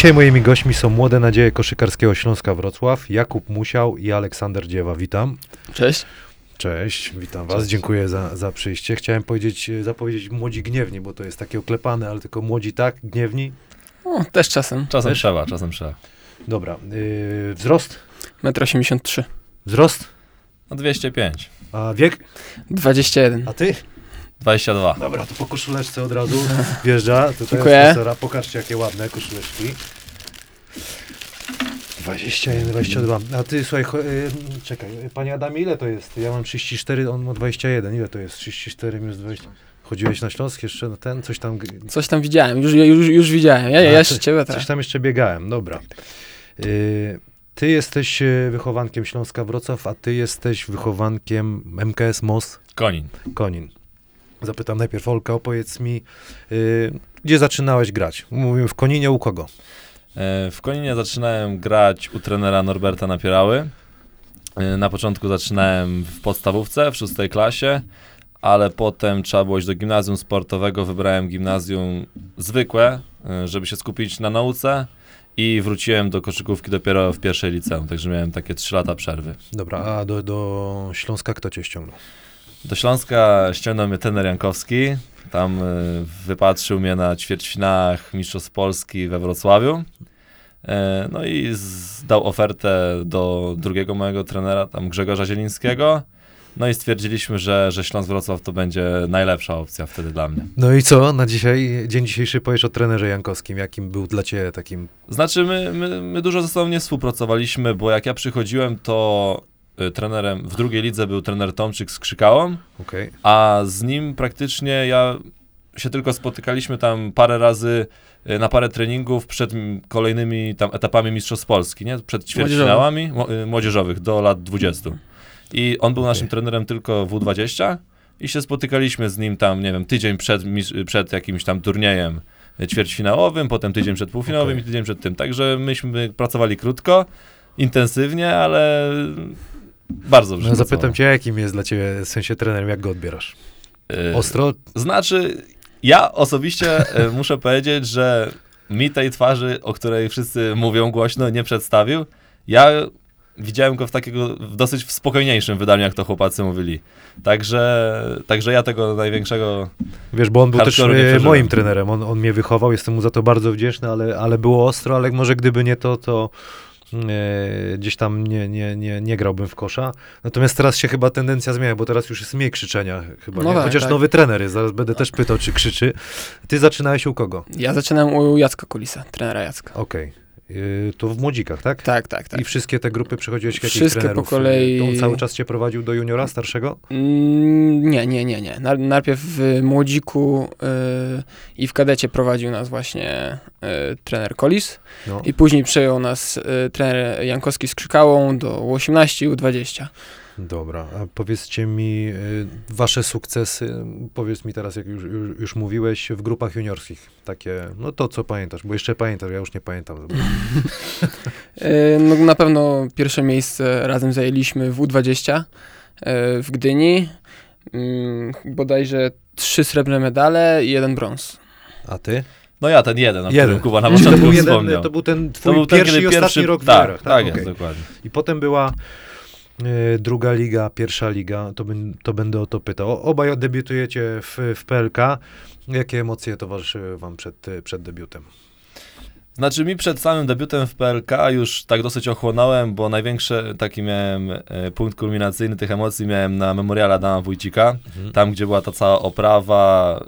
Dzisiaj moimi gośćmi są młode nadzieje koszykarskiego Śląska Wrocław, Jakub Musiał i Aleksander Dziewa. Witam. Cześć. Cześć, witam was. Dziękuję za, za przyjście. Chciałem powiedzieć, zapowiedzieć młodzi gniewni, bo to jest takie oklepane, ale tylko młodzi tak, gniewni. O, też czasem. Czasem Wiesz? trzeba, czasem trzeba. Dobra. Yy, wzrost? 1,83 m. Wzrost? No 205, A wiek? 21. A ty? 22. Dobra, to po koszuleczce od razu wjeżdża. Tutaj Dziękuję. sponsora. Pokażcie, jakie ładne koszuleczki. 21, 22. A ty, słuchaj, cho- y, czekaj, panie Adamie, ile to jest? Ja mam 34, on ma 21. Ile to jest? 34 minus 20. Chodziłeś na Śląsk jeszcze na ten? Coś tam, Coś tam widziałem, już, już, już widziałem. Ja, ja jeszcze ciebie coś teraz. tam jeszcze biegałem, dobra. Y, ty jesteś y, wychowankiem Śląska Wrocław, a ty jesteś wychowankiem MKS MOS Konin. Konin. Zapytam najpierw Olka, opowiedz mi, y, gdzie zaczynałeś grać? Mówimy w Koninie u kogo? E, W Koninie zaczynałem grać u trenera Norberta Napierały. E, Na początku zaczynałem w podstawówce, w szóstej klasie, ale potem trzeba było iść do gimnazjum sportowego. Wybrałem gimnazjum zwykłe, e, żeby się skupić na nauce i wróciłem do koszykówki dopiero w pierwszej liceum, także miałem takie 3 lata przerwy. Dobra, a do, do Śląska kto cię ściągnął? Do Śląska ściągnął mnie tener Jankowski. Tam y, wypatrzył mnie na ćwierćfinałach Mistrzostw Polski we Wrocławiu. E, no i dał ofertę do drugiego mojego trenera, tam Grzegorza Zielińskiego. No i stwierdziliśmy, że, że Śląsk Wrocław to będzie najlepsza opcja wtedy dla mnie. No i co na dzisiaj, dzień dzisiejszy powiesz o trenerze Jankowskim, jakim był dla ciebie takim... Znaczy, my, my, my dużo ze sobą nie współpracowaliśmy, bo jak ja przychodziłem, to trenerem w drugiej lidze był trener Tomczyk z Krzykałą. Okej, a z nim praktycznie ja się tylko spotykaliśmy tam parę razy y, na parę treningów przed kolejnymi tam etapami Mistrzostw Polski, nie? Przed ćwierćfinałami mo- y, młodzieżowych do lat 20. I on był naszym Okej. trenerem tylko w U20 i się spotykaliśmy z nim tam, nie wiem, tydzień przed, przed jakimś tam turniejem y, ćwierćfinałowym, potem tydzień przed półfinałowym Okej. i tydzień przed tym. Także myśmy pracowali krótko, intensywnie, ale bardzo no zapytam cię, jakim jest dla ciebie, w sensie trenerem, jak go odbierasz? Y, Ostro? Znaczy, ja osobiście e, muszę powiedzieć, że mi tej twarzy, o której wszyscy mówią głośno, nie przedstawił. Ja widziałem go w takiego w dosyć w spokojniejszym wydaniu, jak to chłopacy mówili. Także, także ja tego największego. Wiesz, bo on był też moim trenerem, on, on mnie wychował, jestem mu za to bardzo wdzięczny, ale, ale było ostro, ale może gdyby nie to, to gdzieś tam nie, nie, nie, nie grałbym w kosza. Natomiast teraz się chyba tendencja zmienia, bo teraz już jest mniej krzyczenia chyba, No tak, chociaż tak. nowy trener jest, zaraz będę też pytał, czy krzyczy. Ty zaczynałeś u kogo? Ja zaczynałem u Jacka Kulisa, trenera Jacka. Okej. Y, To w młodzikach, tak? Tak, tak, tak. I wszystkie te grupy przechodziłeś jakich Wszystkie po trenerów? kolei. To on cały czas cię prowadził do juniora starszego? Mm, Nie, nie, nie, nie. Najpierw w Młodziku y, i w kadecie prowadził nas właśnie y, trener Kolis No. i później przejął nas y, trener Jankowski z Krzykałą do U18 i U20. Dobra, a powiedzcie mi y, wasze sukcesy, powiedz mi teraz, jak już, już, już mówiłeś, w grupach juniorskich, takie, no to co pamiętasz, bo jeszcze pamiętasz, ja już nie pamiętam. Y, No, na pewno pierwsze miejsce razem zajęliśmy w U20 y, w Gdyni. Mm, Bodajże trzy srebrne medale i jeden brąz. A ty? No ja ten jeden, o Jeden. Kuba na to, początku był jeden, wspomniał. to był ten To twój był ten, pierwszy i ostatni rok w tak, juniorach, tak, Okej. jest, dokładnie. I potem była druga liga, pierwsza liga, to, bym, to będę o to pytał. O- Obaj debiutujecie w, w PLK. Jakie emocje towarzyszyły wam przed, przed debiutem? Znaczy mi przed samym debiutem w PLK już tak dosyć ochłonąłem, bo największy taki miałem e, punkt kulminacyjny tych emocji miałem na memoriale Adama Wójcika, tam gdzie była ta cała oprawa,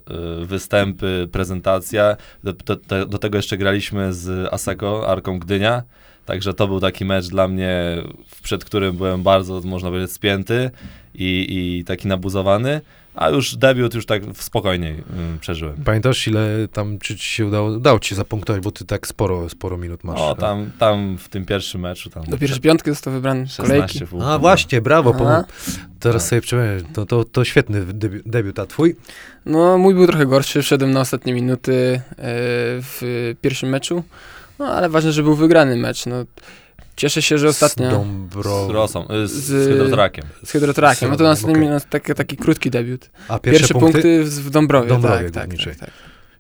e, występy, prezentacja. Do, do, do- do tego jeszcze graliśmy z Aseko, Arką Gdynia, także to był taki mecz dla mnie, przed którym byłem bardzo, można powiedzieć, spięty i, i taki nabuzowany, a już debiut już tak spokojniej y, przeżyłem. Pamiętasz, ile tam, czy ci się udało, udało ci się zapunktować, bo ty tak sporo, sporo minut masz. O, tam, tam w tym pierwszym meczu tam Do pierwszej piątki został wybrany kolejki. 16 punktów. A właśnie, brawo, pomog. Teraz Tak. sobie przypomniałem, to, to, to świetny debiut, debiut, a twój? No, mój był trochę gorszy, wszedłem na ostatnie minuty e, w pierwszym meczu, no ale ważne, że był wygrany mecz. No, cieszę się, że ostatnio Z Dąbro... Z Rosą, y, z, Z- z Hydrotrakiem. z Hydrotrakiem, no to okej. no, taki, taki krótki debiut. A pierwsze, Pierwsze, punkty? punkty, w Dąbrowie, Dąbrowie tak, tak, tak, tak.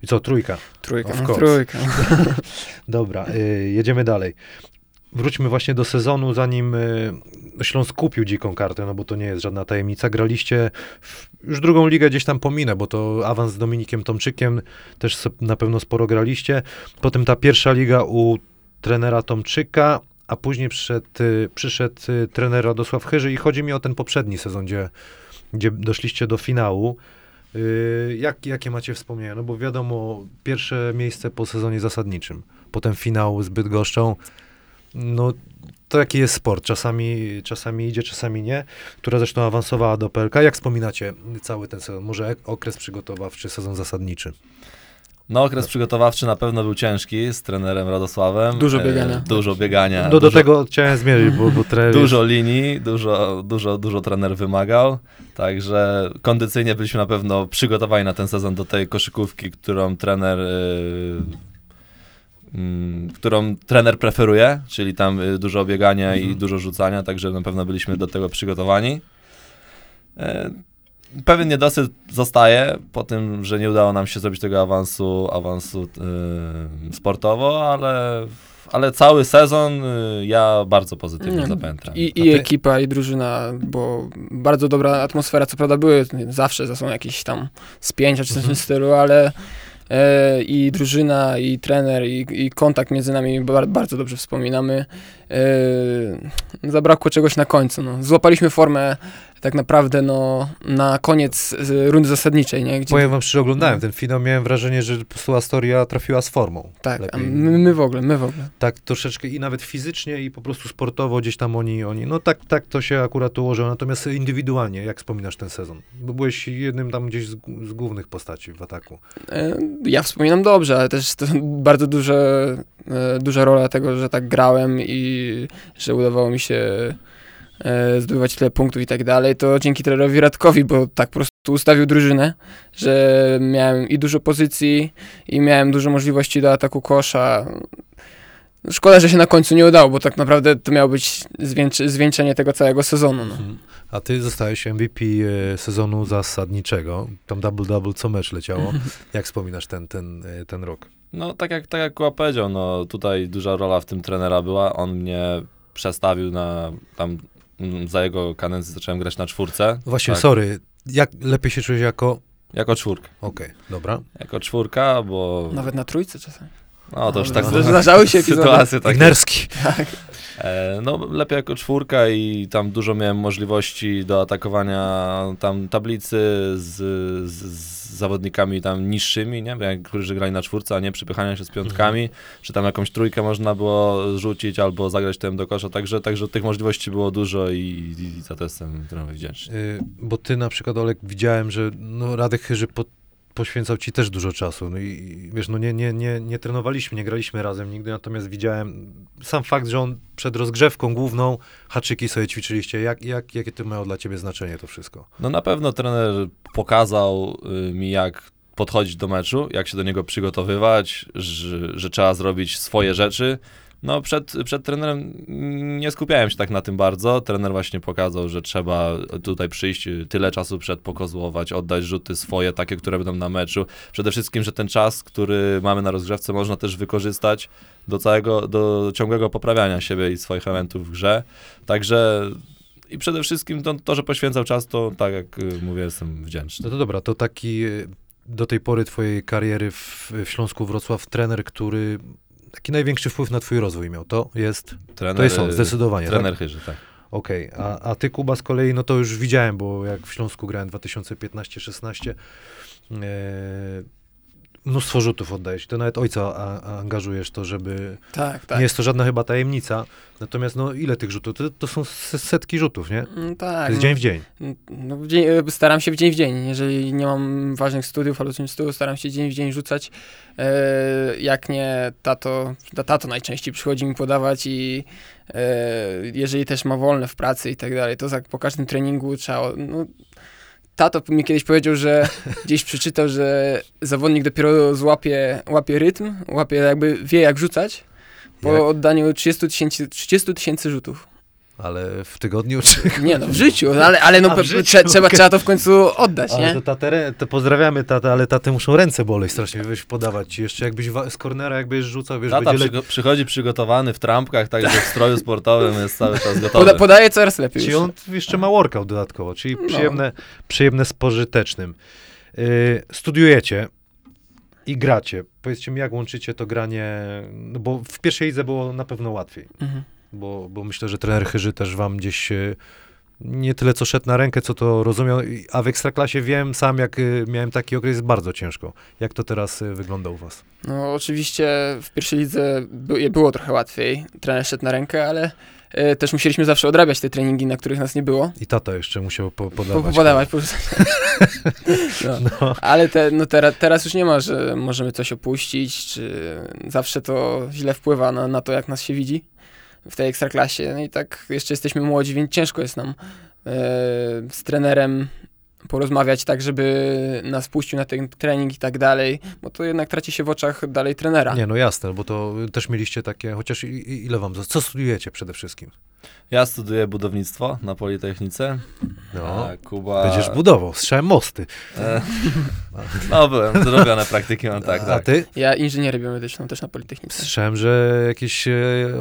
I co, trójka? Trójka, no, trójka. Dobra, y, jedziemy dalej. Wróćmy właśnie do sezonu, zanim y, Śląsk kupił dziką kartę, no bo to nie jest żadna tajemnica. Graliście w, już drugą ligę gdzieś tam pominę, bo to awans z Dominikiem Tomczykiem, też na pewno sporo graliście. Potem ta pierwsza liga u trenera Tomczyka, a później przyszedł, y, przyszedł y, trener Radosław Chyży i chodzi mi o ten poprzedni sezon, gdzie, gdzie doszliście do finału. Jak, jakie macie wspomnienia? No bo wiadomo, pierwsze miejsce po sezonie zasadniczym, potem finał z Bydgoszczą. No to jaki jest sport? Czasami, czasami idzie, czasami nie. Która zresztą awansowała do PLK. Jak wspominacie cały ten sezon? Może okres przygotowawczy, sezon zasadniczy? No, okres przygotowawczy na pewno był ciężki z trenerem Radosławem. Dużo E, biegania. Dużo biegania. No do dużo, tego chciałem zmierzyć, bo, bo trener Dużo linii, dużo, dużo, dużo trener wymagał, także kondycyjnie byliśmy na pewno przygotowani na ten sezon do tej koszykówki, którą trener, y, mm, którą trener preferuje, czyli tam y, dużo biegania i Mhm. dużo rzucania, także na pewno byliśmy do tego przygotowani. E, Pewien niedosyt zostaje po tym, że nie udało nam się zrobić tego awansu, awansu y, sportowo, ale, ale cały sezon y, ja bardzo pozytywnie Nie, zapamiętałem. I, I ekipa, i drużyna, bo bardzo dobra atmosfera, co prawda były zawsze są jakieś tam spięcia czy coś w tym Mhm. stylu, ale i drużyna, i trener, i, i kontakt między nami bar, bardzo dobrze wspominamy. E, zabrakło czegoś na końcu. No. Złapaliśmy formę tak naprawdę no, na koniec rundy zasadniczej, nie? Gdzie, Powiem wam szczerze, oglądałem ten finał, miałem wrażenie, że po prostu Astoria trafiła z formą. tak, my, my w ogóle, my w ogóle. Tak troszeczkę i nawet fizycznie i po prostu sportowo gdzieś tam oni, oni no tak, tak to się akurat ułożyło, natomiast indywidualnie, jak wspominasz ten sezon? Bo byłeś jednym tam gdzieś z, z głównych postaci w ataku. E, Ja wspominam dobrze, ale też to bardzo duże, e, duża rola tego, że tak grałem i że udawało mi się e, zdobywać tyle punktów i tak dalej, to dzięki trenerowi Radkowi, bo tak po prostu ustawił drużynę, że miałem i dużo pozycji i miałem dużo możliwości do ataku kosza. Szkoda, że się na końcu nie udało, bo tak naprawdę to miało być zwieńczy, zwieńczenie tego całego sezonu. No. A ty zostałeś MVP e, sezonu zasadniczego, tam double-double co mecz leciało. Jak wspominasz ten, ten, e, ten rok? No tak jak, tak jak Kuba powiedział, no tutaj duża rola w tym trenera była. On mnie przestawił na tam mm, za jego kadencji zacząłem grać na czwórce. Właśnie, Tak. sorry, jak lepiej się czujesz jako... Jako czwórka. Okej, dobra. Jako czwórka, bo Nawet na trójce czasami. no to już No, tak zda- zdarzały się epizody. sytuacje takie. Ignerski. E, no lepiej jako czwórka i tam dużo miałem możliwości do atakowania tam tablicy z, z, z zawodnikami tam niższymi, nie? Jak, którzy grali na czwórce, a nie przypychania się z piątkami, czy tam jakąś trójkę można było rzucić albo zagrać tym do kosza, także, także tych możliwości było dużo i, i za to jestem trochę wdzięczny. Y, Bo ty na przykład, Olek, widziałem, że no, Radek Chyży po, poświęcał ci też dużo czasu. No i wiesz, no nie, nie, nie, nie trenowaliśmy, nie graliśmy razem nigdy, natomiast widziałem sam fakt, że on przed rozgrzewką główną haczyki sobie ćwiczyliście. Jak, jak, jakie to miało dla ciebie znaczenie to wszystko? No na pewno trener pokazał y, mi, jak podchodzić do meczu, jak się do niego przygotowywać, że, że trzeba zrobić swoje rzeczy. No przed, przed trenerem nie skupiałem się tak na tym bardzo. Trener właśnie pokazał, że trzeba tutaj przyjść, tyle czasu przed pokozłować, oddać rzuty swoje, takie, które będą na meczu. Przede wszystkim, że ten czas, który mamy na rozgrzewce, można też wykorzystać do całego, do ciągłego poprawiania siebie i swoich elementów w grze. Także i przede wszystkim to, to, że poświęcał czas, to tak jak y, mówię, jestem wdzięczny. No to dobra, to taki y, do tej pory twojej kariery w, w Śląsku Wrocław trener, który taki największy wpływ na twój rozwój miał, to jest, Trener, to jest on, zdecydowanie. tak? Trener Chyży, tak. Okej, a, a ty Kuba z kolei, no to już widziałem, bo jak w Śląsku grałem 2015-16, e, mnóstwo rzutów oddajesz. To nawet ojca a, angażujesz to, żeby... Tak, tak. Nie jest to żadna chyba tajemnica, natomiast no ile tych rzutów? To, to są se- setki rzutów, nie? Mm, To tak. jest no. dzień w dzień. No, w dzień, e, staram się w dzień w dzień. Jeżeli nie mam ważnych studiów albo coś w stylu, staram się dzień w dzień rzucać. E, jak nie, tato, ta- tato najczęściej przychodzi mi podawać i e, jeżeli też ma wolne w pracy i tak dalej, to tak po każdym treningu trzeba... No, tato mi kiedyś powiedział, że gdzieś przeczytał, że zawodnik dopiero złapie łapie rytm, łapie jakby wie jak rzucać po Jak? oddaniu 30 tysięcy 30 tysięcy rzutów. Ale w tygodniu czy... Nie no, w życiu, no, ale, ale no, pe- życiu, trze- trzeba, trzeba to w końcu oddać, Ale nie? to, tatę, to pozdrawiamy tatę, ale tatę muszą ręce boleć strasznie, wiesz, podawać ci. Jeszcze jakbyś wa- z kornera jakbyś rzucał, wiesz, Tata będzie przygo- przychodzi przygotowany w trampkach, także w stroju sportowym jest cały czas gotowy. Poda, podaje coraz lepiej. Czyli on jeszcze ma workout dodatkowo, czyli No. przyjemne, przyjemne z pożytecznym. Yy, studiujecie i gracie. Powiedzcie mi, jak łączycie to granie, no bo w pierwszej lidze było na pewno łatwiej, Mhm. Bo, bo myślę, że trener Chyży też wam gdzieś e, nie tyle co szedł na rękę, co to rozumiał, a w Ekstraklasie wiem sam, jak e, miałem taki okres, jest bardzo ciężko. Jak to teraz e, wygląda u was? No oczywiście w pierwszej lidze by, było trochę łatwiej, trener szedł na rękę, ale też musieliśmy zawsze odrabiać te treningi, na których nas nie było. I tata jeszcze musiał po, Po, podawać. podawać, porzucać. no. No. Ale te, no teraz, teraz już nie ma, że możemy coś opuścić, czy zawsze to źle wpływa na, na to, jak nas się widzi w tej ekstraklasie. No i tak jeszcze jesteśmy młodzi, więc ciężko jest nam e, z trenerem porozmawiać tak, żeby nas puścił na ten trening i tak dalej, bo to jednak traci się w oczach dalej trenera. Nie, no jasne, bo to też mieliście takie, chociaż ile wam, co studiujecie przede wszystkim? Ja studiuję budownictwo na Politechnice. No, a Kuba... będziesz budował, strzałem mosty. E, no byłem, zrobione praktyki mam tak, a tak. ty? Ja inżynierię biomedyczną też na Politechnice. Słyszałem, że jakieś e,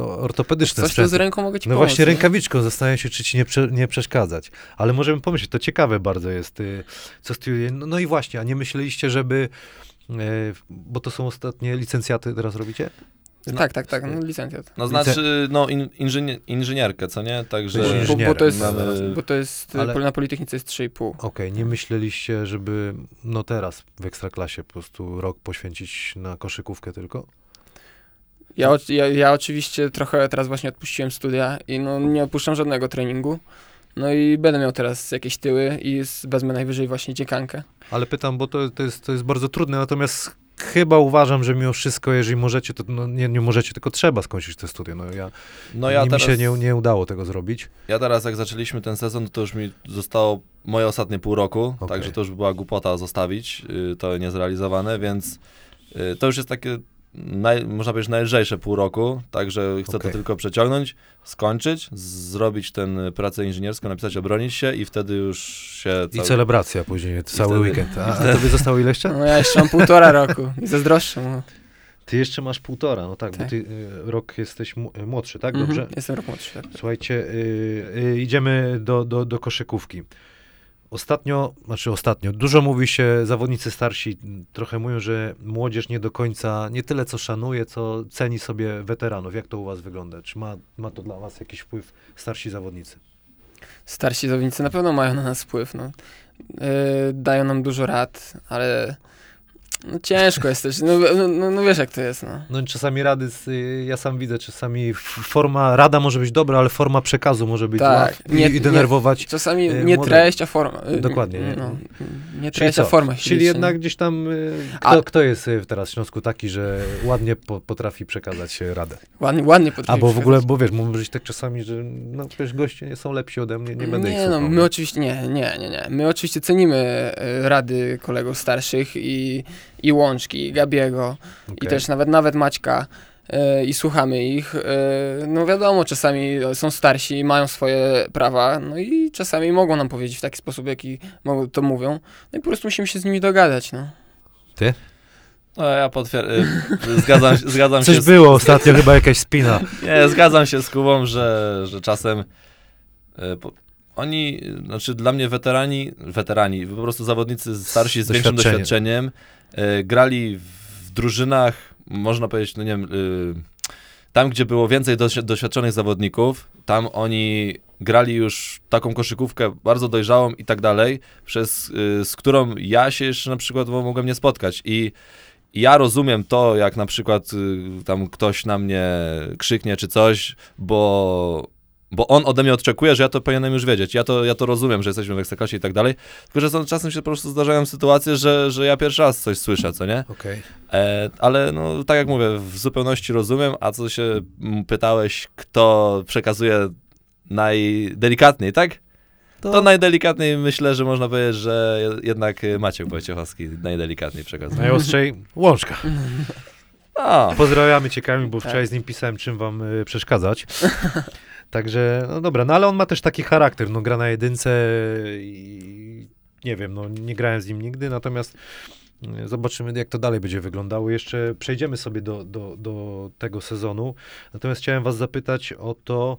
ortopedyczne Coś sprzęty. z ręką mogę ci No pomóc. właśnie nie? rękawiczką zastanawiam się, czy ci nie, prze, nie przeszkadzać. Ale możemy pomyśleć, to ciekawe bardzo jest, co studiuje. No, no i właśnie, a nie myśleliście, żeby, e, bo to są ostatnie licencjaty teraz robicie? Tak, tak, tak, no licencjat. No znaczy, no in, inżynier, inżynierkę, co nie? Także... Bo, bo, inżynierem. to jest, Mamy- bo to jest, Ale- na Politechnice jest 3,5. Okej, nie myśleliście, żeby no teraz w Ekstraklasie po prostu rok poświęcić na koszykówkę tylko? Ja, ja, ja oczywiście trochę teraz właśnie odpuściłem studia i no nie opuszczam żadnego treningu. No i będę miał teraz jakieś tyły i z- wezmę najwyżej właśnie dziekankę. Ale pytam, bo to, to, jest, to jest bardzo trudne, natomiast chyba uważam, że mimo wszystko, jeżeli możecie, to no, nie, nie możecie, tylko trzeba skończyć te studia. No, ja, No ja nie, teraz, mi się nie, nie udało tego zrobić. ja teraz jak zaczęliśmy ten sezon, to już mi zostało moje ostatnie pół roku, Okej. także to już była głupota zostawić, y, to niezrealizowane, więc y, to już jest takie, naj, można powiedzieć, najlżejsze pół roku, także chcę Okej. to tylko przeciągnąć, skończyć, zrobić tę pracę inżynierską, napisać, obronić się i wtedy już się... I cały- celebracja później, cały wtedy- weekend. A, a tobie zostało ile jeszcze? No ja jeszcze mam półtora roku i zazdroszczę mu. Ty jeszcze masz półtora, no tak, bo Tak. ty y, rok jesteś y, młodszy, tak? Mhm, Dobrze? Jestem rok młodszy. Tak. Słuchajcie, y, y, idziemy do, do, do koszykówki. Ostatnio, znaczy ostatnio, dużo mówi się, zawodnicy starsi trochę mówią, że młodzież nie do końca, nie tyle co szanuje, co ceni sobie weteranów. Jak to u was wygląda? Czy ma, ma to dla was jakiś wpływ starsi zawodnicy? Starsi zawodnicy na pewno mają na nas wpływ. No. Yy, dają nam dużo rad, ale no, ciężko jest też. No, no, no, no wiesz jak to jest. No. No czasami rady, z, y, ja sam widzę, czasami forma, rada może być dobra, ale forma przekazu może być Tak, i, nie- i denerwować. Czasami Yy, nie treść, a forma. Yy, Dokładnie, nie? No, nie treść, a forma. Czyli liczy, jednak nie? gdzieś tam, y, A- kto, kto jest y, teraz w Śląsku taki, że ładnie po, potrafi przekazać y, radę? Ładnie, ładnie potrafi Albo w ogóle, bo wiesz, może być tak czasami, że no przecież goście nie są lepsi ode mnie, nie będę ich Nie, no, słuchał. my oczywiście, nie, nie, nie, nie. My oczywiście cenimy e, rady kolegów starszych i, i Łączki, i Gabiego, i Okej. też nawet, nawet Maćka e, i słuchamy ich. E, no wiadomo, czasami są starsi, mają swoje prawa, no i czasami mogą nam powiedzieć w taki sposób, jaki to mówią. No i po prostu musimy się z nimi dogadać, no. No ja potwierdzam, zgadzam, się- zgadzam Coś się z, było ostatnio, chyba jakaś spina. Nie, zgadzam się z Kubą, że, że czasem e, po, oni, znaczy dla mnie weterani, weterani, po prostu zawodnicy starsi z większym Doświadczenie. doświadczeniem, grali w drużynach, można powiedzieć, no nie wiem, e, tam gdzie było więcej doświ- doświadczonych zawodników, tam oni grali już taką koszykówkę bardzo dojrzałą i tak dalej, przez, e, z którą ja się jeszcze na przykład mogłem nie spotkać. I ja rozumiem to, jak na przykład tam ktoś na mnie krzyknie czy coś, bo, bo on ode mnie oczekuje, że ja to powinienem już wiedzieć. Ja to, ja to rozumiem, że jesteśmy w Ekstraklasie i tak dalej, tylko że są, czasem się po prostu zdarzają sytuacje, że, że ja pierwszy raz coś słyszę, co nie? Okej. E, ale no, tak jak mówię, w zupełności rozumiem, a co się pytałeś, kto przekazuje najdelikatniej, tak? To najdelikatniej myślę, że można powiedzieć, że jednak Maciek Wojciechowski najdelikatniej przekazuje. Najostrzej łączka. A, Pozdrawiamy cię Kamil, bo wczoraj z nim pisałem, czym wam y, przeszkadzać. Także, no dobra, no ale on ma też taki charakter, no gra na jedynce i nie wiem, no nie grałem z nim nigdy, natomiast y, zobaczymy, jak to dalej będzie wyglądało. Jeszcze przejdziemy sobie do, do, do tego sezonu, natomiast chciałem was zapytać o to,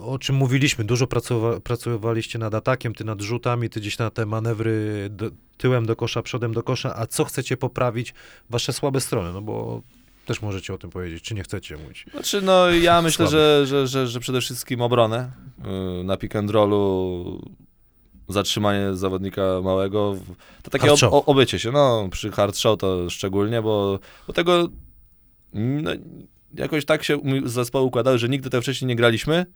o czym mówiliśmy, dużo pracowa- pracowaliście nad atakiem, ty nad rzutami, ty gdzieś na te manewry do, tyłem do kosza, przodem do kosza, a co chcecie poprawić, wasze słabe strony, no bo też możecie o tym powiedzieć, czy nie chcecie mówić. Znaczy, no ja myślę, że, że, że, że przede wszystkim obronę. Yy, Na pick and rollu zatrzymanie zawodnika małego. To takie ob, o- obycie się, no przy hard show to szczególnie, bo, bo tego no, jakoś tak się zespoły układały, że nigdy tego wcześniej nie graliśmy.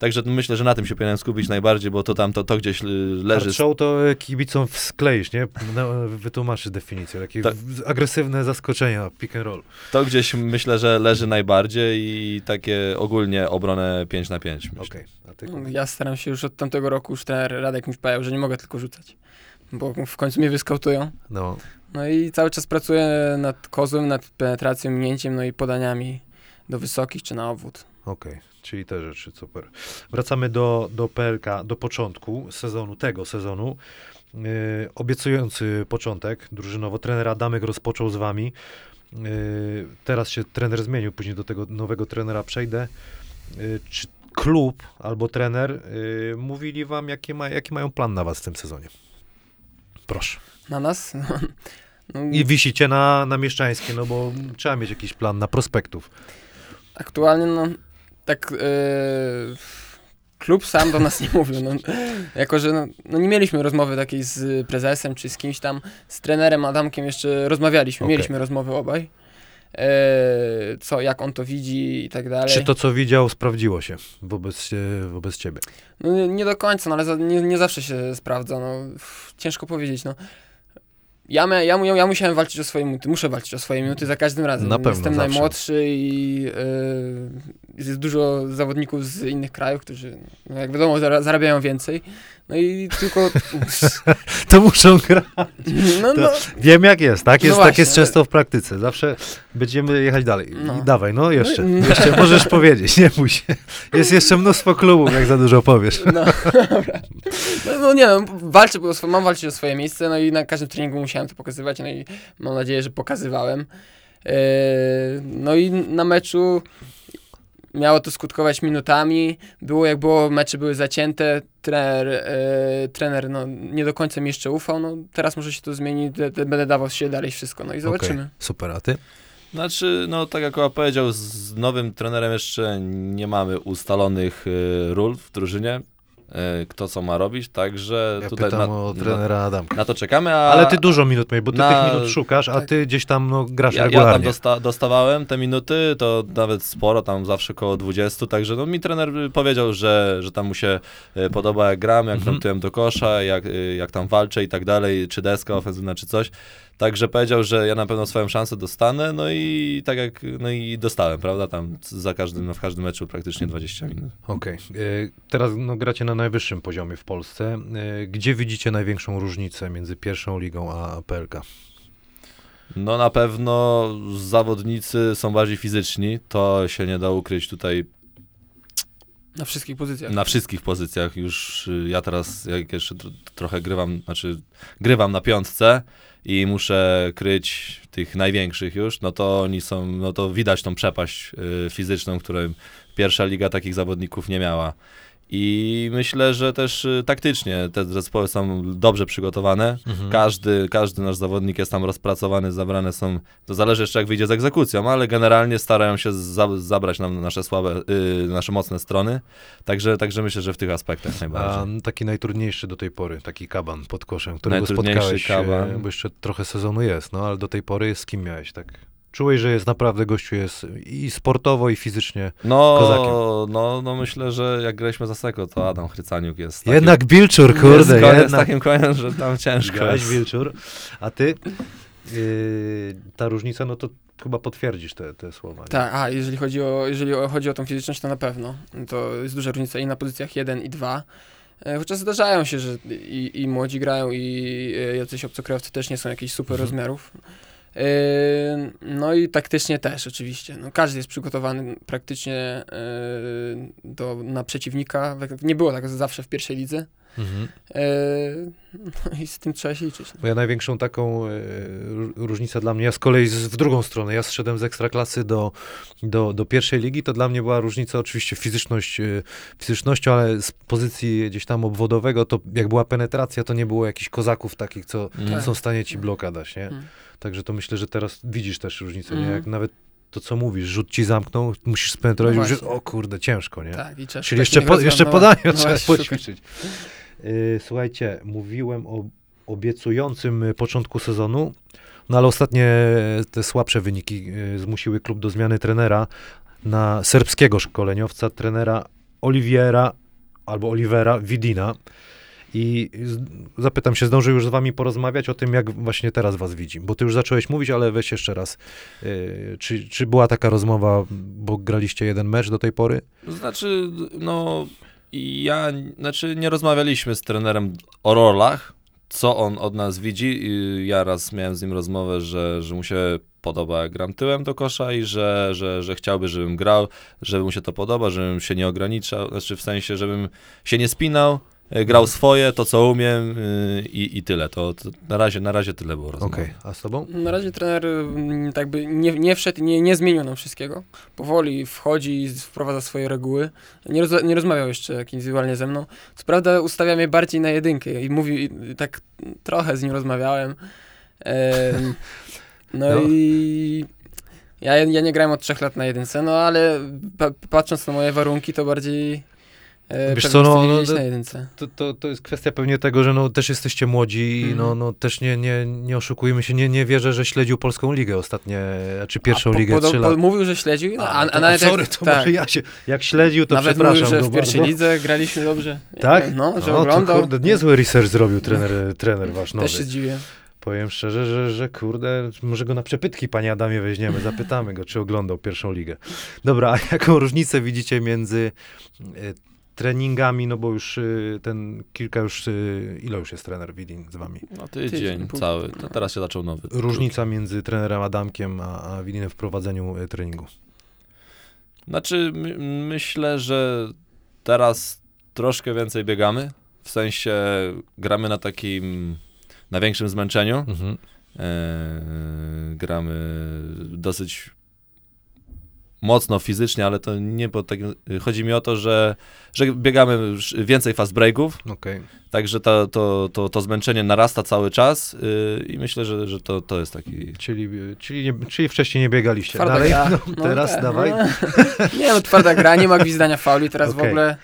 Także myślę, że na tym się powinienem skupić najbardziej, bo to tam to, to gdzieś y, leży. Hard show to e, kibicom skleisz, nie? No, wytłumaczysz definicję, takie Tak. w- agresywne zaskoczenia, pick and roll. To gdzieś myślę, że leży najbardziej i takie ogólnie obronę 5 na 5. Okej, a ty? No, Ja staram się już od tamtego roku, już trener Radek mi powiedział, że nie mogę tylko rzucać, bo w końcu mnie wyskautują. No, No i cały czas pracuję nad kozłem, nad penetracją, minięciem, no i podaniami do wysokich czy na obwód. okej, czyli te rzeczy, super. Wracamy do, do PLK, do początku sezonu, tego sezonu. Yy, obiecujący początek drużynowo. Trener Adamek rozpoczął z wami. Yy, teraz się trener zmienił, później do tego nowego trenera przejdę. Yy, czy klub albo trener yy, mówili wam, jaki, ma, jaki mają plan na was w tym sezonie? Proszę. Na nas? No, I wisicie na, na mieszczańskie, no bo trzeba mieć jakiś plan na prospektów. Aktualnie, no, tak e, klub sam do nas nie mówił, no, jako że no, no, nie mieliśmy rozmowy takiej z prezesem czy z kimś tam, z trenerem Adamkiem jeszcze rozmawialiśmy, Okej. mieliśmy rozmowy obaj, e, co, jak on to widzi i tak dalej. Czy to, co widział, sprawdziło się wobec, wobec ciebie? No nie, nie do końca, no ale za, nie, nie zawsze się sprawdza, no ciężko powiedzieć, no. Ja, mia, ja, ja musiałem walczyć o swoje minuty, muszę walczyć o swoje minuty za każdym razem. Na pewno, Jestem zawsze. najmłodszy i yy, jest dużo zawodników z innych krajów, którzy, no jak wiadomo, zara- zarabiają więcej. No i tylko, To muszą grać. no, no, Wiem jak jest, tak? No Jest, tak jest często w praktyce. Zawsze będziemy jechać dalej. No. I dawaj, no jeszcze. No Jeszcze możesz powiedzieć, nie bój się. Jest jeszcze mnóstwo klubów, jak za dużo powiesz. no, dobra. No, no nie no, walczę, mam walczyć o swoje miejsce, no i na każdym treningu musiałem to pokazywać, no i mam nadzieję, że pokazywałem. Yy, no i na meczu miało to skutkować minutami. Było jak było, mecze były zacięte. Trener, yy, trener no, nie do końca mi jeszcze ufał. No, teraz może się to zmieni, de, de, będę dawał się dalej wszystko. No i zobaczymy. Okej, super, a ty? Znaczy, no tak jak powiedział, z nowym trenerem jeszcze nie mamy ustalonych y, ról w drużynie, kto co ma robić, także Ja tutaj pytam na, o trenera Adamka. na to czekamy, a Ale ty dużo minut miałeś, bo ty na- tych minut szukasz, a ty gdzieś tam no, grasz ja, ja tam regularnie. dosta, dostawałem te minuty, to nawet sporo, tam zawsze około 20, także no, mi trener powiedział, że, że tam mu się y, podoba jak gram, jak Mhm. do kosza, jak, y, jak tam walczę i tak dalej, czy deska ofensywna, czy coś. Także powiedział, że ja na pewno swoją szansę dostanę, no i tak jak, no i dostałem, prawda, tam za każdym, no, w każdym meczu praktycznie 20 minut. Okej. Y, Teraz no, gracie na najwyższym poziomie w Polsce. Y, Gdzie widzicie największą różnicę między pierwszą ligą a PLK? No na pewno zawodnicy są bardziej fizyczni, to się nie da ukryć tutaj Na wszystkich pozycjach. na wszystkich pozycjach. Już y, ja teraz, jak jeszcze tr- trochę grywam, znaczy grywam na piątce i muszę kryć tych największych już, no to oni są, no to widać tą przepaść y, fizyczną, której pierwsza liga takich zawodników nie miała. I myślę, że też y, taktycznie te zespoły są dobrze przygotowane. Mhm. Każdy, każdy nasz zawodnik jest tam rozpracowany, zabrane są, to zależy jeszcze jak wyjdzie z egzekucją, ale generalnie starają się za, zabrać nam nasze słabe, y, nasze mocne strony, także, także myślę, że w tych aspektach A najbardziej. taki najtrudniejszy do tej pory, taki kaban pod koszem, którego Najtrudniejszy spotkałeś, kaban. e, bo jeszcze trochę sezonu jest, no ale do tej pory z kim miałeś tak? Czułeś, że jest naprawdę gościu jest i sportowo, i fizycznie. kozakiem. No, no, no myślę, że jak graliśmy za Seko, to Adam Chrycaniuk jest takim, Jednak Bilczur, jest, kurde, jest jednak. takim koniem, że tam ciężko Grałeś jest. Wilczur, a ty? Yy, ta różnica, no to chyba potwierdzisz te, te słowa. nie? Tak, a jeżeli chodzi o, jeżeli chodzi o tą fizyczność, to na pewno. To jest duża różnica i na pozycjach 1 i 2. E, Chociaż zdarzają się, że i, i młodzi grają, i e, jacyś obcokrajowcy też nie są jakichś super Mhm. rozmiarów. Yy, No i taktycznie też oczywiście. No, każdy jest przygotowany praktycznie yy, do, na przeciwnika. Nie było tak zawsze w pierwszej lidze. Mhm. Yy, No i z tym trzeba się liczyć. Bo ja największą taką e, ró- różnicę dla mnie, ja z kolei z, w drugą stronę, ja zszedłem z ekstraklasy do, do, do pierwszej ligi, to dla mnie była różnica oczywiście fizyczność, e, fizycznością, ale z pozycji gdzieś tam obwodowego, to jak była penetracja, to nie było jakichś kozaków takich, co Mm. są w stanie ci bloka dać, nie? Mm. Także to myślę, że teraz widzisz też różnicę, nie? Mhm. Jak nawet to, co mówisz, rzut ci zamknął, musisz spenetrować, No już o kurde, ciężko, nie? Tak, i Czyli jeszcze, po, jeszcze rozwiązań. podania No trzeba poćwiczyć. Yy, słuchajcie, mówiłem o obiecującym y, początku sezonu, no ale ostatnie e, te słabsze wyniki y, zmusiły klub do zmiany trenera na serbskiego szkoleniowca, trenera Oliviera albo Olivera Widina. I zapytam się, zdążył już z wami porozmawiać o tym, jak właśnie teraz was widzi. Bo ty już zacząłeś mówić, ale weź jeszcze raz. Yy, czy, czy była taka rozmowa, bo graliście jeden mecz do tej pory? Znaczy, no, ja, znaczy nie rozmawialiśmy z trenerem o rolach, co on od nas widzi. I Ja raz miałem z nim rozmowę, że, że mu się podoba, jak gram tyłem do kosza i że, że, że chciałby, żebym grał, żeby mu się to podoba, żebym się nie ograniczał, znaczy w sensie, żebym się nie spinał, grał swoje, to co umiem y, i, i tyle. To, to na, razie, na razie tyle było rozmowy. Okej, a z tobą? Na razie trener mm, tak by nie, nie wszedł, nie, nie zmienił nam wszystkiego. Powoli wchodzi i wprowadza swoje reguły. Nie, roz, nie rozmawiał jeszcze jak indywidualnie ze mną. Co prawda ustawia mnie bardziej na jedynkę i mówi, i tak trochę z nim rozmawiałem. Em, no, No. i ja, ja nie grałem od trzech lat na jedynce, no ale pa, patrząc na moje warunki, to bardziej e, Wiesz pewnie co, no, no, wiedzieć to-. To, to, jest kwestia pewnie tego, że no, też jesteście młodzi i Mhm. no, no, też nie, nie, nie oszukujmy się, nie, nie wierzę, że śledził Polską Ligę ostatnie, czy pierwszą A po- ligę po- lata. Mówił, że śledził, no, a, a, to- nawet sorry, to tak. może ja się, jak śledził, to Nawet przepraszam mówił, że w pierwszej bardzo. lidze graliśmy dobrze. Tak? No, że No, to oglądał. kurde, niezły research zrobił trener, trener wasz nowy. Też się zdziwię. Powiem szczerze, że, że kurde, może go na przepytki, panie Adamie, weźmiemy, zapytamy go, czy oglądał pierwszą ligę. Dobra, a jaką różnicę widzicie między e, treningami, no bo już e, ten kilka już, e, ile już jest trener Widin z wami? No tydzień Tydzień, cały, to teraz się zaczął nowy. Różnica między trenerem Adamkiem a, a Widinem w prowadzeniu e, treningu. Znaczy, my, myślę, że teraz troszkę więcej biegamy. W sensie gramy na takim, na większym zmęczeniu. Mhm. E, gramy dosyć mocno fizycznie, ale to nie pod takim. Chodzi mi o to, że, że biegamy już więcej fast breaków, Okej. także to, to, to, to zmęczenie narasta cały czas y, i myślę, że, że to, to jest taki. Czyli, czyli, nie, czyli wcześniej nie biegaliście. Twarda Dalej? gra. No, No teraz tak, dawaj. no. Nie no, twarda gra, nie ma gwizdania fauli, teraz w Okej. ogóle...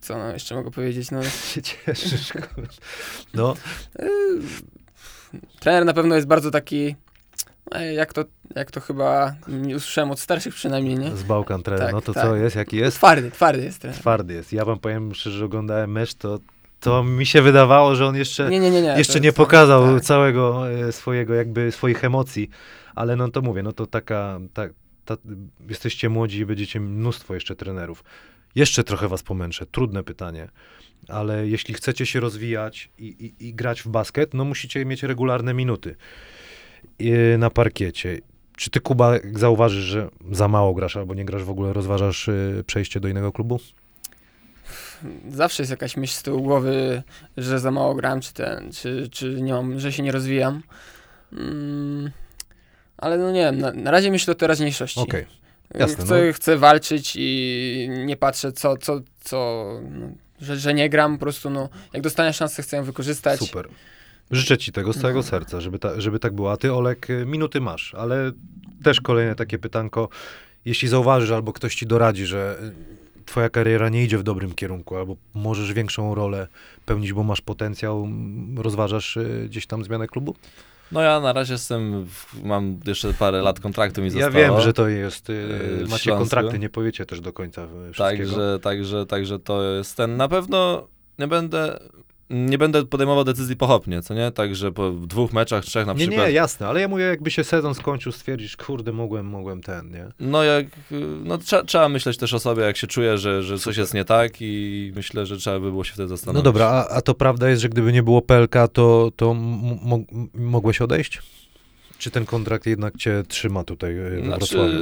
Co no, jeszcze mogę powiedzieć, no... się cieszysz. No, y, Trener na pewno jest bardzo taki... Jak to, jak to chyba nie usłyszałem od starszych przynajmniej, nie? z Bałkan trener. Tak, no to tak. co jest, jaki jest? Twardy, twardy jest trener. Twardy jest. Ja wam powiem szczerze, że oglądałem mecz, to, to mi się wydawało, że on jeszcze, Nie, nie, nie, nie. jeszcze nie pokazał tak. całego e, swojego, jakby swoich emocji, ale no to mówię, no to taka, ta, ta, jesteście młodzi i będziecie mnóstwo jeszcze trenerów. Jeszcze trochę was pomęczę, trudne pytanie, ale jeśli chcecie się rozwijać i, i, i grać w basket, no musicie mieć regularne minuty na parkiecie. Czy ty, Kuba, zauważysz, że za mało grasz albo nie grasz w ogóle, rozważasz y, przejście do innego klubu? Zawsze jest jakaś myśl z tyłu głowy, że za mało gram, czy ten, czy, czy nie mam, że się nie rozwijam. Mm, ale no nie wiem, na, na razie myślę o teraźniejszości. Okej, jasne, Chcę, chcę walczyć i nie patrzę, co, co, co no, że, że nie gram, po prostu no, jak dostanę szansę, chcę ją wykorzystać. super. Życzę ci tego z całego No. serca, żeby, ta, żeby tak było. A ty, Olek, y, minuty masz, ale też kolejne takie pytanko. Jeśli zauważysz albo ktoś ci doradzi, że y, twoja kariera nie idzie w dobrym kierunku, albo możesz większą rolę pełnić, bo masz potencjał, rozważasz y, gdzieś tam zmianę klubu? No ja na razie jestem, mam jeszcze parę lat kontraktu mi Ja zostało. wiem, że to jest, Yy, macie Śląsku. kontrakty, nie powiecie też do końca wszystkiego. Także, także, także to jest ten. Na pewno nie będę, nie będę podejmował decyzji pochopnie, co nie? Także po dwóch meczach, trzech na nie, przykład. nie, jasne, ale ja mówię, jakby się sezon skończył, stwierdzisz, kurde, mogłem, mogłem ten, nie? No jak, no trzeba, trzeba myśleć też o sobie, jak się czuje, że, że coś jest nie tak i myślę, że trzeba by było się wtedy zastanowić. No dobra, a, a to prawda jest, że gdyby nie było PLK, to, to mogłeś odejść? czy ten kontrakt jednak cię trzyma tutaj e, w Znaczy, Wrocławiu?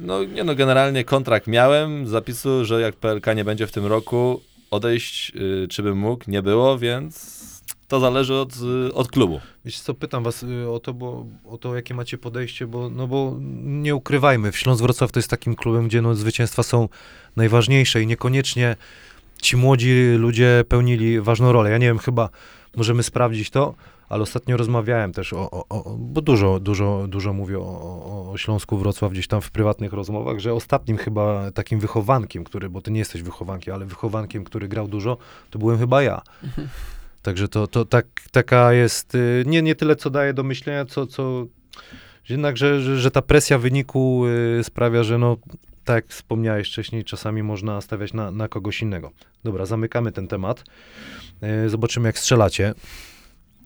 no nie no, generalnie kontrakt miałem, zapisu, że jak PLK nie będzie w tym roku, odejść, y, czy bym mógł, nie było, więc to zależy od, y, od klubu. Wiesz co, pytam was y, o to, bo, o to, jakie macie podejście, bo, no bo nie ukrywajmy, w Śląsk Wrocław to jest takim klubem, gdzie no, zwycięstwa są najważniejsze i niekoniecznie ci młodzi ludzie pełnili ważną rolę. Ja nie wiem, chyba możemy sprawdzić to, ale ostatnio rozmawiałem też o, o, o bo dużo, dużo, dużo mówię o, o, Śląsku Wrocław gdzieś tam w prywatnych rozmowach, że ostatnim chyba takim wychowankiem, który, bo ty nie jesteś wychowankiem, ale wychowankiem, który grał dużo, to byłem chyba ja. Także to, to tak, taka jest, y, nie, nie tyle co daje do myślenia, co, co jednak, że, że, że ta presja wyniku y, sprawia, że no, tak jak wspomniałeś wcześniej, czasami można stawiać na, na kogoś innego. Dobra, zamykamy ten temat. Y, Zobaczymy, jak strzelacie.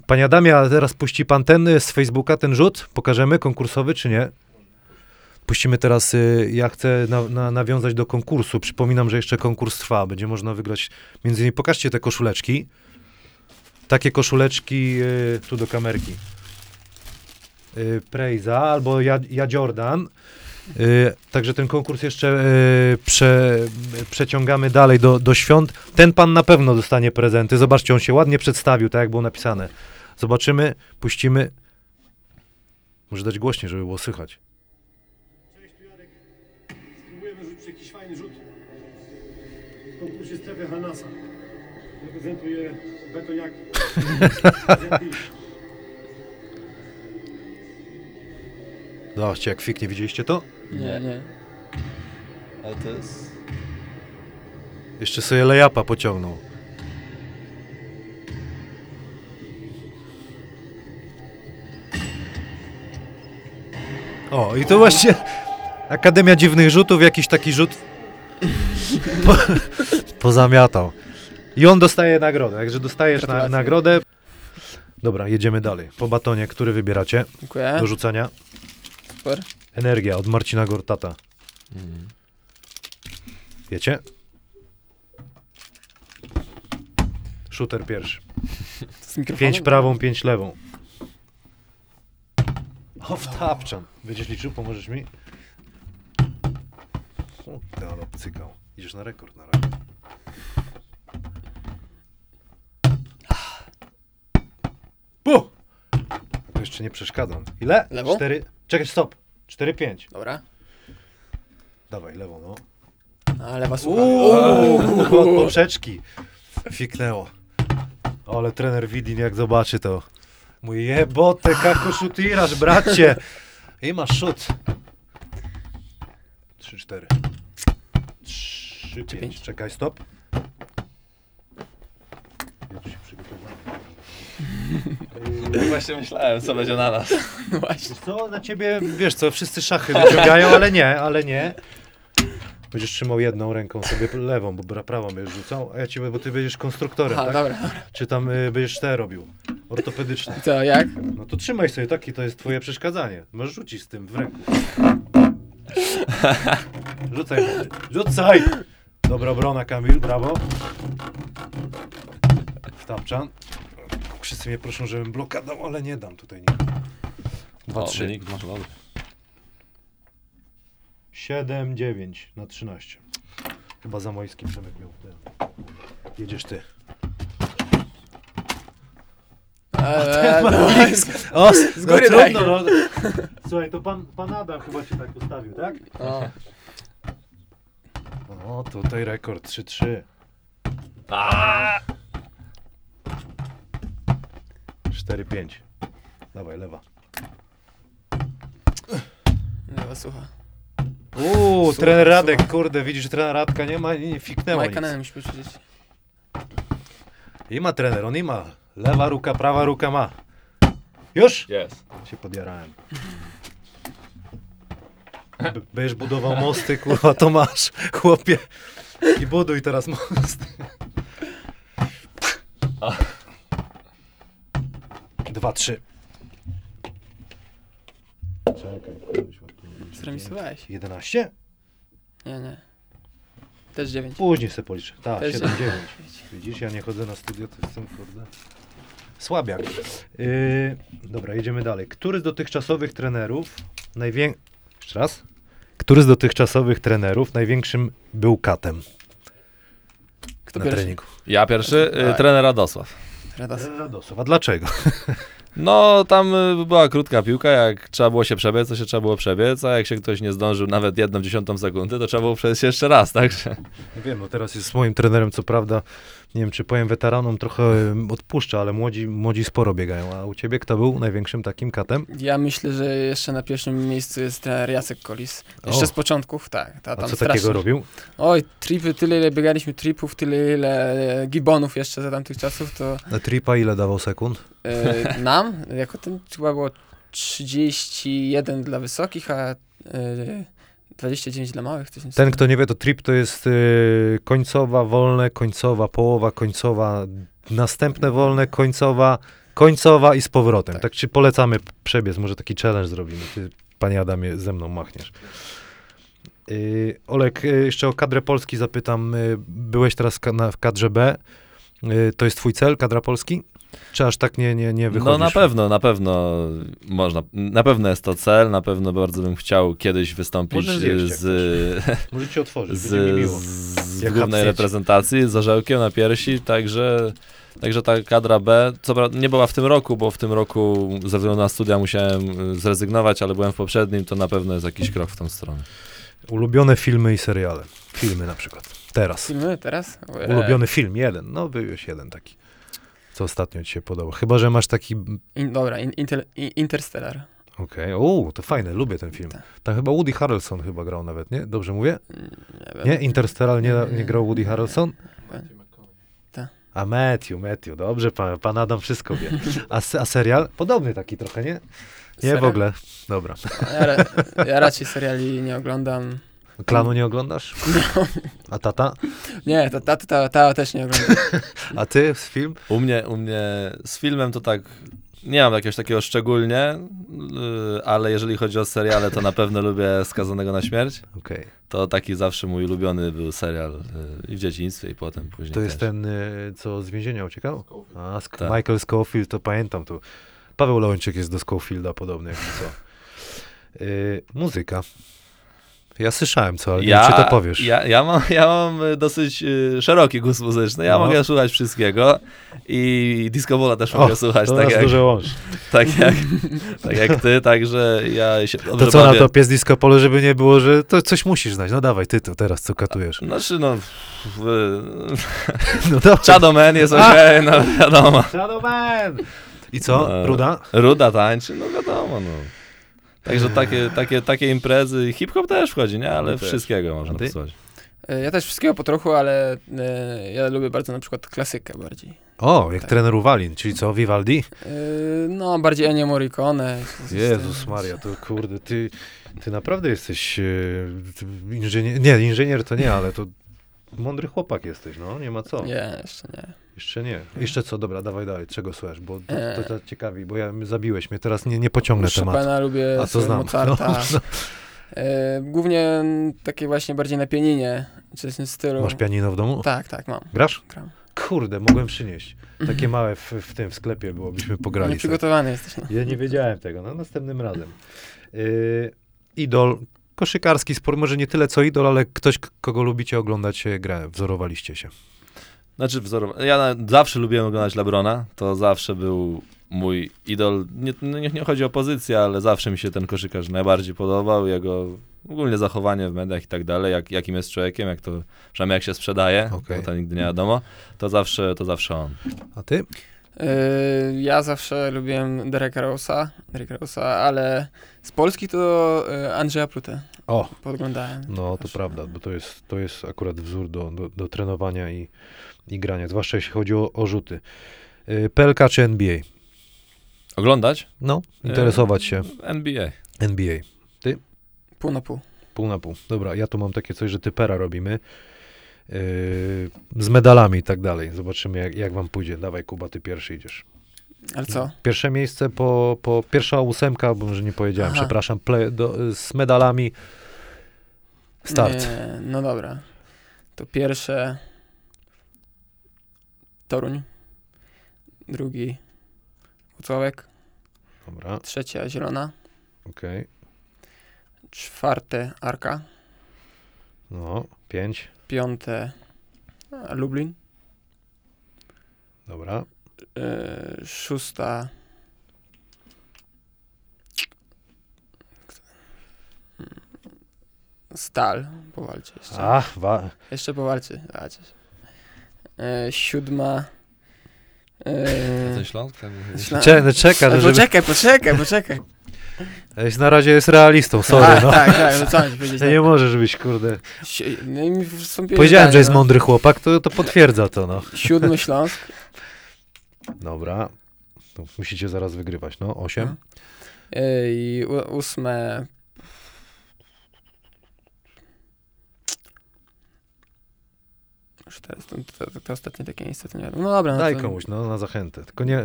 Panie Adamie, a teraz puści pan ten y, z Facebooka, ten rzut? Pokażemy konkursowy, czy nie? Puścimy teraz, y, ja chcę na, na, nawiązać do konkursu. Przypominam, że jeszcze konkurs trwa. Będzie można wygrać, między innymi, pokażcie te koszuleczki. Takie koszuleczki y, tu do kamerki. Y, Prejza albo ja, ja Jordan. Y, także ten konkurs jeszcze prze, przeciągamy dalej do, do świąt. Ten pan na pewno dostanie prezenty. Zobaczcie, on się ładnie przedstawił, tak jak było napisane. Zobaczymy, puścimy. Może dać głośniej, żeby było słychać. Cześć, tu Jarek. Spróbujemy rzucić jakiś fajny rzut. W konkursie strefy Hanasa. Reprezentuję betoniaki. Zobaczcie, jak fiknie, widzieliście to? Nie, nie. Ale to jest... Jeszcze sobie lejapa pociągnął. O, i to właśnie Akademia Dziwnych Rzutów, jakiś taki rzut po, pozamiatał. I on dostaje nagrodę, także dostajesz na, Gratulacje. nagrodę. Dobra, jedziemy dalej. Po batonie, który wybieracie Dziękuję. do rzucania? Super. Energia od Marcina Gortata. Wiecie? Shooter pierwszy. Z mikrofonem? Pięć prawą, pięć lewą. O, wtapczam. Będziesz liczył? Pomożesz mi? Kurde, ale cykał. Idziesz na rekord na razie. Pu! To jeszcze nie przeszkadzam. Ile? Lewą? Cztery. Czekaj, stop. Cztery, pięć. Dobra. Dawaj, lewą, no. A, lewa słucha. Od poprzeczki. Fiknęło. Ale trener Widin jak zobaczy to. Mój jebote, kako szutirasz, bracie. I masz szut. 3-4. 3-5. pięć. Czekaj, stop. Ja tu się przygotowałem. Właśnie myślałem, co będzie na nas. No właśnie. Wiesz co, na ciebie, wiesz co, wszyscy szachy wyciągają, ale nie, ale nie. Będziesz trzymał jedną ręką sobie lewą, bo bra- prawą będziesz rzucał, a ja ci, bo ty będziesz konstruktorem, Aha, tak? dobra. Czy tam y, będziesz te robił? Ortopedyczne. Co, jak? No to trzymaj sobie taki, to jest twoje przeszkadzanie. Możesz rzucić z tym w ręku. Rzucaj, młody. rzucaj! Dobra obrona, Kamil, brawo. Wtapczan. Wszyscy mnie proszą, żebym bloka dał, ale nie dam tutaj nie. Dwa, O, trzy. wynik masz dobry. 7, 9 na 13. Chyba za Mojski Przemek miał. Jedziesz ty. Eee, no, blisko. O, z góry daj. no. Słuchaj, to pan, pan Adam chyba się tak ustawił, tak? o, O, tutaj rekord 3-3. 4-5. Dawaj, lewa. lewa słucha. Uuu, Słuchaj, trener Radek, słuchaj. kurde, widzisz, że trener Radka nie ma, nie, nie fiknęło Majka nic. na musisz powiedzieć. I ma trener, on i ma. Lewa ruka, prawa ruka ma. Już? Jest. Się podjarałem. B- Będziesz budował mosty, kurwa, to masz, chłopie. I buduj teraz most. Dwa, trzy. Czekaj. Zremisowałeś. 11? Nie, nie. Też dziewięć. Później sobie policzę. Tak, Też 7, dziewięć. 9. Widzisz, ja nie chodzę na studio, to jestem, kurde. Słabiak. Yy, dobra, jedziemy dalej. Który z dotychczasowych trenerów najwię... Jeszcze raz. Który z dotychczasowych trenerów największym był katem Kto na pierwszy? treningu? Ja pierwszy, y, Dawaj. trener Radosław. Radas. Radosław. A dlaczego? No, tam y, była krótka piłka, jak trzeba było się przebiec, to się trzeba było przebiec, a jak się ktoś nie zdążył nawet jedną dziesiątą sekundy, to trzeba było przejść jeszcze raz, także... Nie wiem, no teraz jest moim trenerem, co prawda, nie wiem, czy powiem weteranom, trochę odpuszcza, ale młodzi, młodzi sporo biegają. A u ciebie kto był największym takim katem? Ja myślę, że jeszcze na pierwszym miejscu jest trener Jacek Kolis. Jeszcze O. z początków, tak. Ta, A tam co strasznie. takiego robił? Oj, tripy, tyle ile biegaliśmy tripów, tyle ile gibonów jeszcze za tamtych czasów, to Na tripa ile dawał sekund? e, nam, jako ten chyba było 31 dla wysokich, a e, 29 dla małych. Coś w tym Ten, stylu. kto nie wie, to trip to jest y, końcowa, wolne, końcowa, połowa, końcowa, następne wolne, końcowa, końcowa i z powrotem. Tak, Tak. czy polecamy przebiec, może taki challenge zrobimy. Ty, panie Adamie, ze mną machniesz. Y, Olek, y, jeszcze o kadrę Polski zapytam. Y, byłeś teraz ka- na, w kadrze B. To jest twój cel, kadra Polski? Czy aż tak nie, nie, nie wychodzisz? No na pewno, na pewno można, na pewno jest to cel, na pewno bardzo bym chciał kiedyś wystąpić z, Możecie otworzyć, z, z głównej hapsniecie. reprezentacji, z orzełkiem na piersi, także, także ta kadra B, co prawda nie była w tym roku, bo w tym roku ze względu na studia musiałem y, zrezygnować, ale byłem w poprzednim, to na pewno jest jakiś krok w tą stronę. Ulubione filmy i seriale. Filmy na przykład. Teraz. Filmy teraz? Ulubiony film, jeden. No, byłeś jeden taki. Co ostatnio ci się podobał? Chyba, że masz taki... In, dobra, in, inter, in, Interstellar. Okej, okay. to fajne, lubię ten film. Tak. Tam chyba Woody Harrelson chyba grał nawet, nie? Dobrze mówię? Mm, Nie, Nie? Interstellar nie, nie grał Woody Harrelson? Tak. A Matthew, Matthew, dobrze, pan, pan Adam wszystko wie. A, a serial? Podobny taki trochę, nie? Nie, w Serial? ogóle. Dobra. Ja, ra, ja raczej seriali nie oglądam. Klanu nie oglądasz? A tata? Nie, ta, ta, ta, ta też nie oglądam. A ty z film? U mnie, u mnie z filmem to tak, nie mam jakiegoś takiego szczególnie, y, ale jeżeli chodzi o seriale, to na pewno lubię Skazanego na śmierć. Okej. To taki zawsze mój ulubiony był serial y, i w dzieciństwie i potem później To jest też. ten, y, co z więzienia uciekał? A, Sk- Tak. Michael Scofield, to pamiętam to. Paweł Leończyk jest do Scofielda podobny, jak co. Y, muzyka. Ja słyszałem co, ale nie wiem, czy to powiesz. Ja, ja, mam, ja mam y, dosyć y, szeroki gust muzyczny. Ja No. mogę słuchać wszystkiego i disco bola też O, mogę słuchać, to tak jak, dużo łączy. tak, jak, tak jak ty, także ja się To co bawię. na to pies disco polo, żeby nie było, że to coś musisz znać. No dawaj, ty to teraz co katujesz. Znaczy no, w, No dobra. Shadow jest okej, no wiadomo. Shadow Man! I co? No. Ruda? Ruda tańczy, no wiadomo, no. Także takie, takie, takie imprezy, hip-hop też wchodzi, nie? Ale No wszystkiego można posłuchać. E, Ja też wszystkiego po trochu, ale e, ja lubię bardzo na przykład klasykę bardziej. O, jak Tak. trener Uwalin, czyli co, Vivaldi? E, No, bardziej Ennio Morricone. Jezus. Maria, to kurde, ty, ty naprawdę jesteś e, inżynier, nie, inżynier to nie, ale to mądry chłopak jesteś, no, nie ma co. Nie, jeszcze nie. Jeszcze nie. Jeszcze co, dobra, dawaj dalej, czego słuchasz, bo to, to, to ciekawi, bo ja zabiłeś mnie, teraz nie, nie pociągnę tematu. Chopina lubię, A to znam. Mozarta. No, no. E, głównie takie właśnie bardziej na pianinie, czy w stylu. Masz pianino w domu? Tak, tak, mam. Grasz? Gram. Kurde, mogłem przynieść. Takie małe w, w tym w sklepie było, byśmy pograli. Nieprzygotowany jesteś. No. Ja nie wiedziałem tego, no następnym razem. Yy, idol, koszykarski sport, może nie tyle co idol, ale ktoś, kogo lubicie oglądać e, grę, wzorowaliście się. Znaczy wzorowa- Ja na, zawsze lubiłem oglądać Lebrona, to zawsze był mój idol. Nie, no nie, nie chodzi o pozycję, ale zawsze mi się ten koszykarz najbardziej podobał, jego ogólnie zachowanie w mediach i tak dalej, jak, jakim jest człowiekiem, jak to, przynajmniej jak się sprzedaje, Okej. bo to nigdy nie wiadomo, to zawsze, to zawsze on. A ty? E, ja zawsze lubiłem Dereka Rose'a, Dereka Rose'a, ale z Polski to e, Andrzeja Plutę O, podglądałem. no to Zawsze. prawda, bo to jest, to jest akurat wzór do, do, do trenowania i, i grania, zwłaszcza jeśli chodzi o, o rzuty. Yy, PLK czy NBA? Oglądać? No, interesować się NBA. NBA. Pół na pół. Pół na pół. Dobra, ja tu mam takie coś, że typera robimy. Yy, z medalami i tak dalej. Zobaczymy, jak, jak wam pójdzie. Dawaj, Kuba, ty pierwszy idziesz. Ale co? Pierwsze miejsce po, po pierwsza ósemka, bo może nie powiedziałem, Aha. przepraszam, play, do, z medalami. Start. Nie, no dobra. To pierwsze Toruń. Drugi Ucłałek. Dobra, Trzecia zielona. okej. Czwarte Arka. No, pięć. Piąte Lublin. Dobra. Yy, szósta. Stal. Powalczy jeszcze. A, wa- Jeszcze powalczy. Zobaczysz. Yy, siódma. Ten Yy, Śląsk? Mówię. Ślą- Cze- no czeka, Ale żeby... Poczekaj, poczekaj, poczekaj. Jest, na razie jest realistą, sorry, tak, no. tak, tak, no co mam ci powiedzieć? Nie możesz być, kurde. Si- No i mi wstąpiło Powiedziałem, zdanie, że jest no. mądry chłopak, to, to potwierdza to, no. Siódmy Śląsk. Dobra. To musicie zaraz wygrywać, no. Osiem. I u- ósme. Już teraz to, to, to, to ostatnie takie miejsce, to nie wiadomo. No dobra, no Daj to, komuś, no, na zachętę. Tylko nie,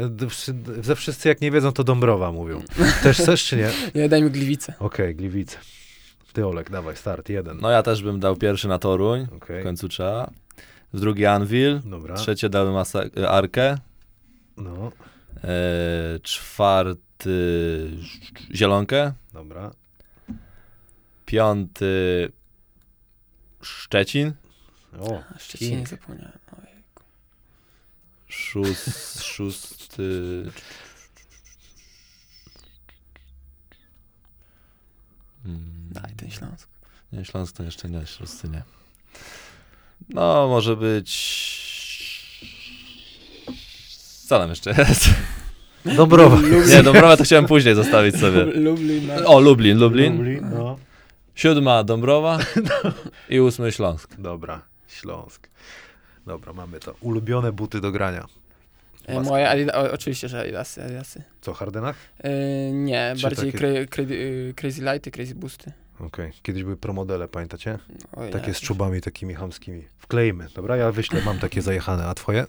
ze wszyscy jak nie wiedzą, to Dąbrowa mówią. Też chcesz, czy nie? Nie, daj mi Gliwice. Okej, Gliwice. Ty, Olek, dawaj, start, jeden. No ja też bym dał pierwszy na Toruń, Okej, w końcu trzeba. Drugi Anvil, dobra. trzecie dałem Masa- y, Arkę, No, e, czwarty Zielonkę, dobra. piąty Szczecin, O, A Szczecinie King. zapomniałem. Ojej. szóst, szósty... Hmm, Daj ten Śląsk. Nie, Śląsk to jeszcze nie, szósty nie. No, może być... Co tam jeszcze jest? Dąbrowa. Nie, Dąbrowa to chciałem później zostawić sobie. Lublin. no. O, Lublin, Lublin. Lublin, no. Siódma Dąbrowa i ósmy Śląsk. Dobra, Śląsk. Dobra, mamy to. Ulubione buty do grania. E, Moje Adida, o, oczywiście, że Adidasy. Adidasy. Co, Hardenach? E, nie, Czy bardziej takie- cra, cra, Crazy Lighty, Crazy Boosty. Okej, kiedyś były promodele, pamiętacie? Takie z czubami takimi chamskimi. Wklejmy, dobra? Ja wyślę, mam takie zajechane, a twoje?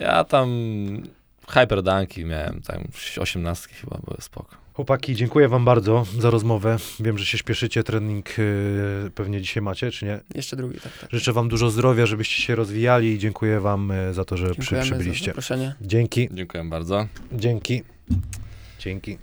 Ja tam Hyperdunki miałem, tam 18 chyba były spoko. Chłopaki, dziękuję wam bardzo za rozmowę. Wiem, że się śpieszycie, trening yy, pewnie dzisiaj macie, czy nie? Jeszcze drugi, tak, tak. Życzę wam dużo zdrowia, żebyście się rozwijali i dziękuję wam yy, za to, że przy, za przybyliście. zaproszenie. Dzięki, Dziękuję bardzo. dzięki, dzięki.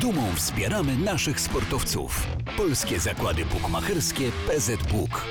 Dumą wspieramy naszych sportowców. Polskie Zakłady Bukmacherskie PZBuk.